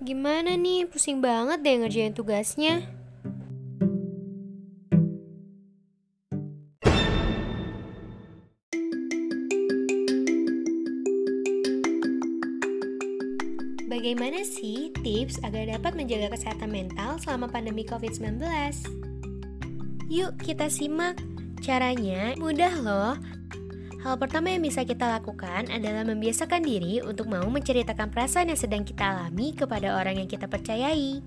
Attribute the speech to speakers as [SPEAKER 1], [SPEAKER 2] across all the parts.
[SPEAKER 1] gimana nih? Pusing banget deh ngerjain tugasnya. Bagaimana sih tips agar dapat menjaga kesehatan mental selama pandemi COVID-19? Yuk kita simak. Caranya mudah loh. Hal pertama yang bisa kita lakukan adalah membiasakan diri untuk mau menceritakan perasaan yang sedang kita alami kepada orang yang kita percayai.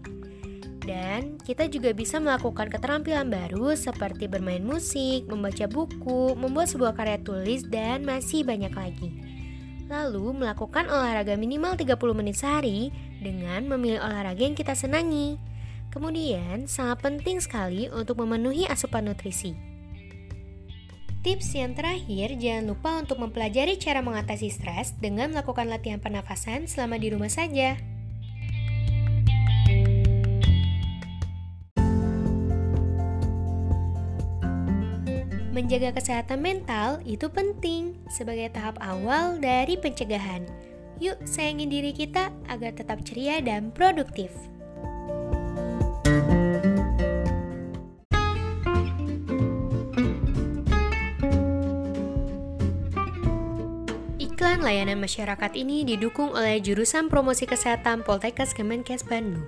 [SPEAKER 1] Dan kita juga bisa melakukan keterampilan baru seperti bermain musik, membaca buku, membuat sebuah karya tulis, dan masih banyak lagi. Lalu melakukan olahraga minimal 30 menit sehari dengan memilih olahraga yang kita senangi. Kemudian, sangat penting sekali untuk memenuhi asupan nutrisi. Tips yang terakhir, jangan lupa untuk mempelajari cara mengatasi stres dengan melakukan latihan pernafasan selama di rumah saja. Menjaga kesehatan mental itu penting sebagai tahap awal dari pencegahan. Yuk, sayangi diri kita agar tetap ceria dan produktif. Iklan layanan masyarakat ini didukung oleh jurusan promosi kesehatan Poltekkes Kemenkes Bandung.